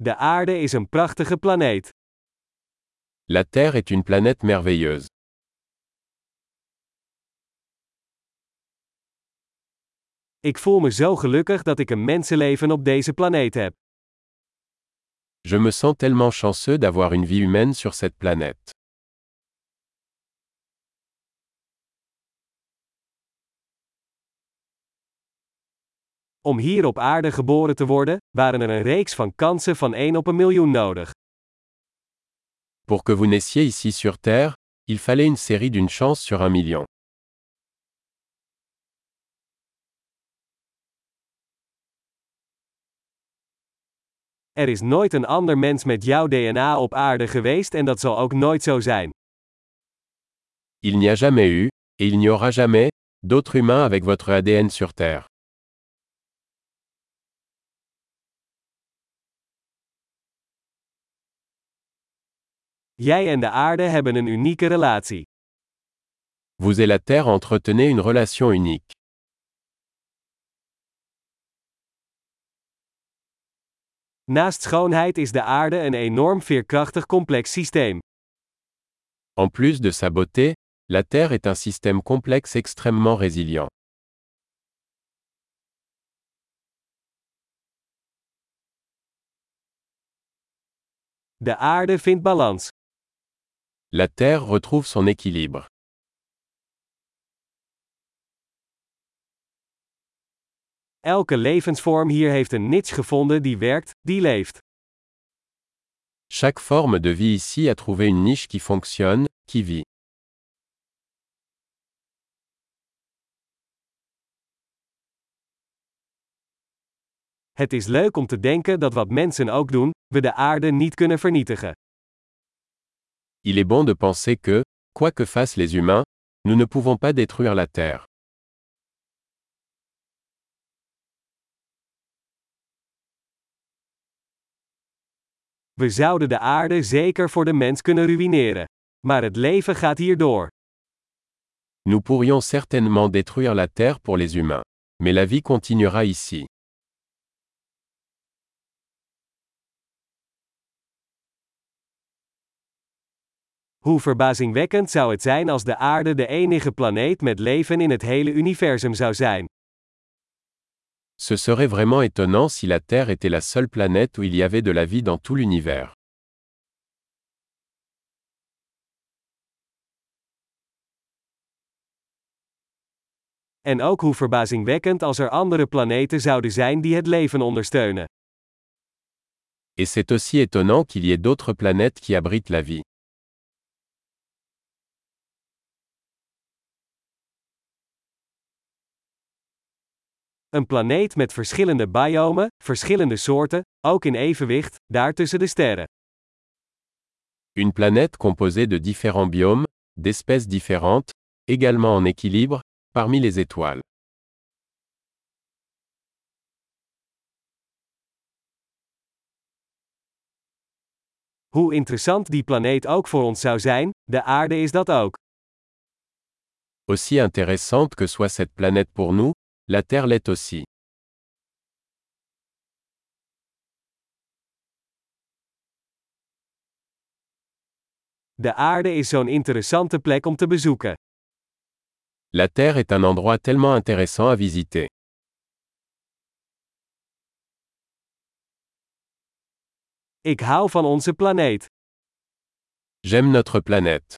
De aarde is een prachtige planeet. La Terre est une planète merveilleuse. Ik voel me zo gelukkig dat ik een mensenleven op deze planeet heb. Je me sens tellement chanceux d'avoir une vie humaine sur cette planète. Om hier op aarde geboren te worden, waren er een reeks van kansen van 1 op een miljoen nodig. Pour que vous naissiez ici sur Terre, il fallait une série d'une chance sur un million. Er is nooit een ander mens met jouw DNA op aarde geweest en dat zal ook nooit zo zijn. Il n'y a jamais eu, et il n'y aura jamais, d'autres humains avec votre ADN sur Terre. Jij en de aarde hebben een unieke relatie. Vous et la Terre entretenez une relation unique. Naast schoonheid is de aarde een enorm veerkrachtig complex systeem. En plus de sa beauté, la Terre est un système complexe extrêmement résilient. De aarde vindt balans. La Terre retrouve son équilibre. Elke levensvorm hier heeft een niche gevonden die werkt, die leeft. Chaque forme de vie ici a trouvé une niche qui fonctionne, qui vit. Het is leuk om te denken dat wat mensen ook doen, we de aarde niet kunnen vernietigen. Il est bon de penser que, quoi que fassent les humains, nous ne pouvons pas détruire la Terre. We zouden de aarde zeker voor de mens kunnen ruïneren. Maar het leven gaat hier door. Nous pourrions certainement détruire la Terre pour les humains. Mais la vie continuera ici. Hoe verbazingwekkend zou het zijn als de aarde de enige planeet met leven in het hele universum zou zijn. Ce serait vraiment étonnant si la Terre était la seule planète où il y avait de la vie dans tout l'univers. En ook hoe verbazingwekkend als er andere planeten zouden zijn die het leven ondersteunen. Et c'est aussi étonnant qu'il y ait d'autres planètes qui abritent la vie. Een planeet met verschillende biomen, verschillende soorten, ook in evenwicht, daar tussen de sterren. Une planète composée de différents biomes, d'espèces différentes, également en équilibre, parmi les étoiles. Hoe interessant die planeet ook voor ons zou zijn, de aarde is dat ook. Aussi intéressante que soit cette planète pour nous, la Terre l'est aussi. De aarde is zo'n interessante plek om te bezoeken. La Terre est un endroit tellement intéressant à visiter. Ik hou van onze planeet. J'aime notre planète.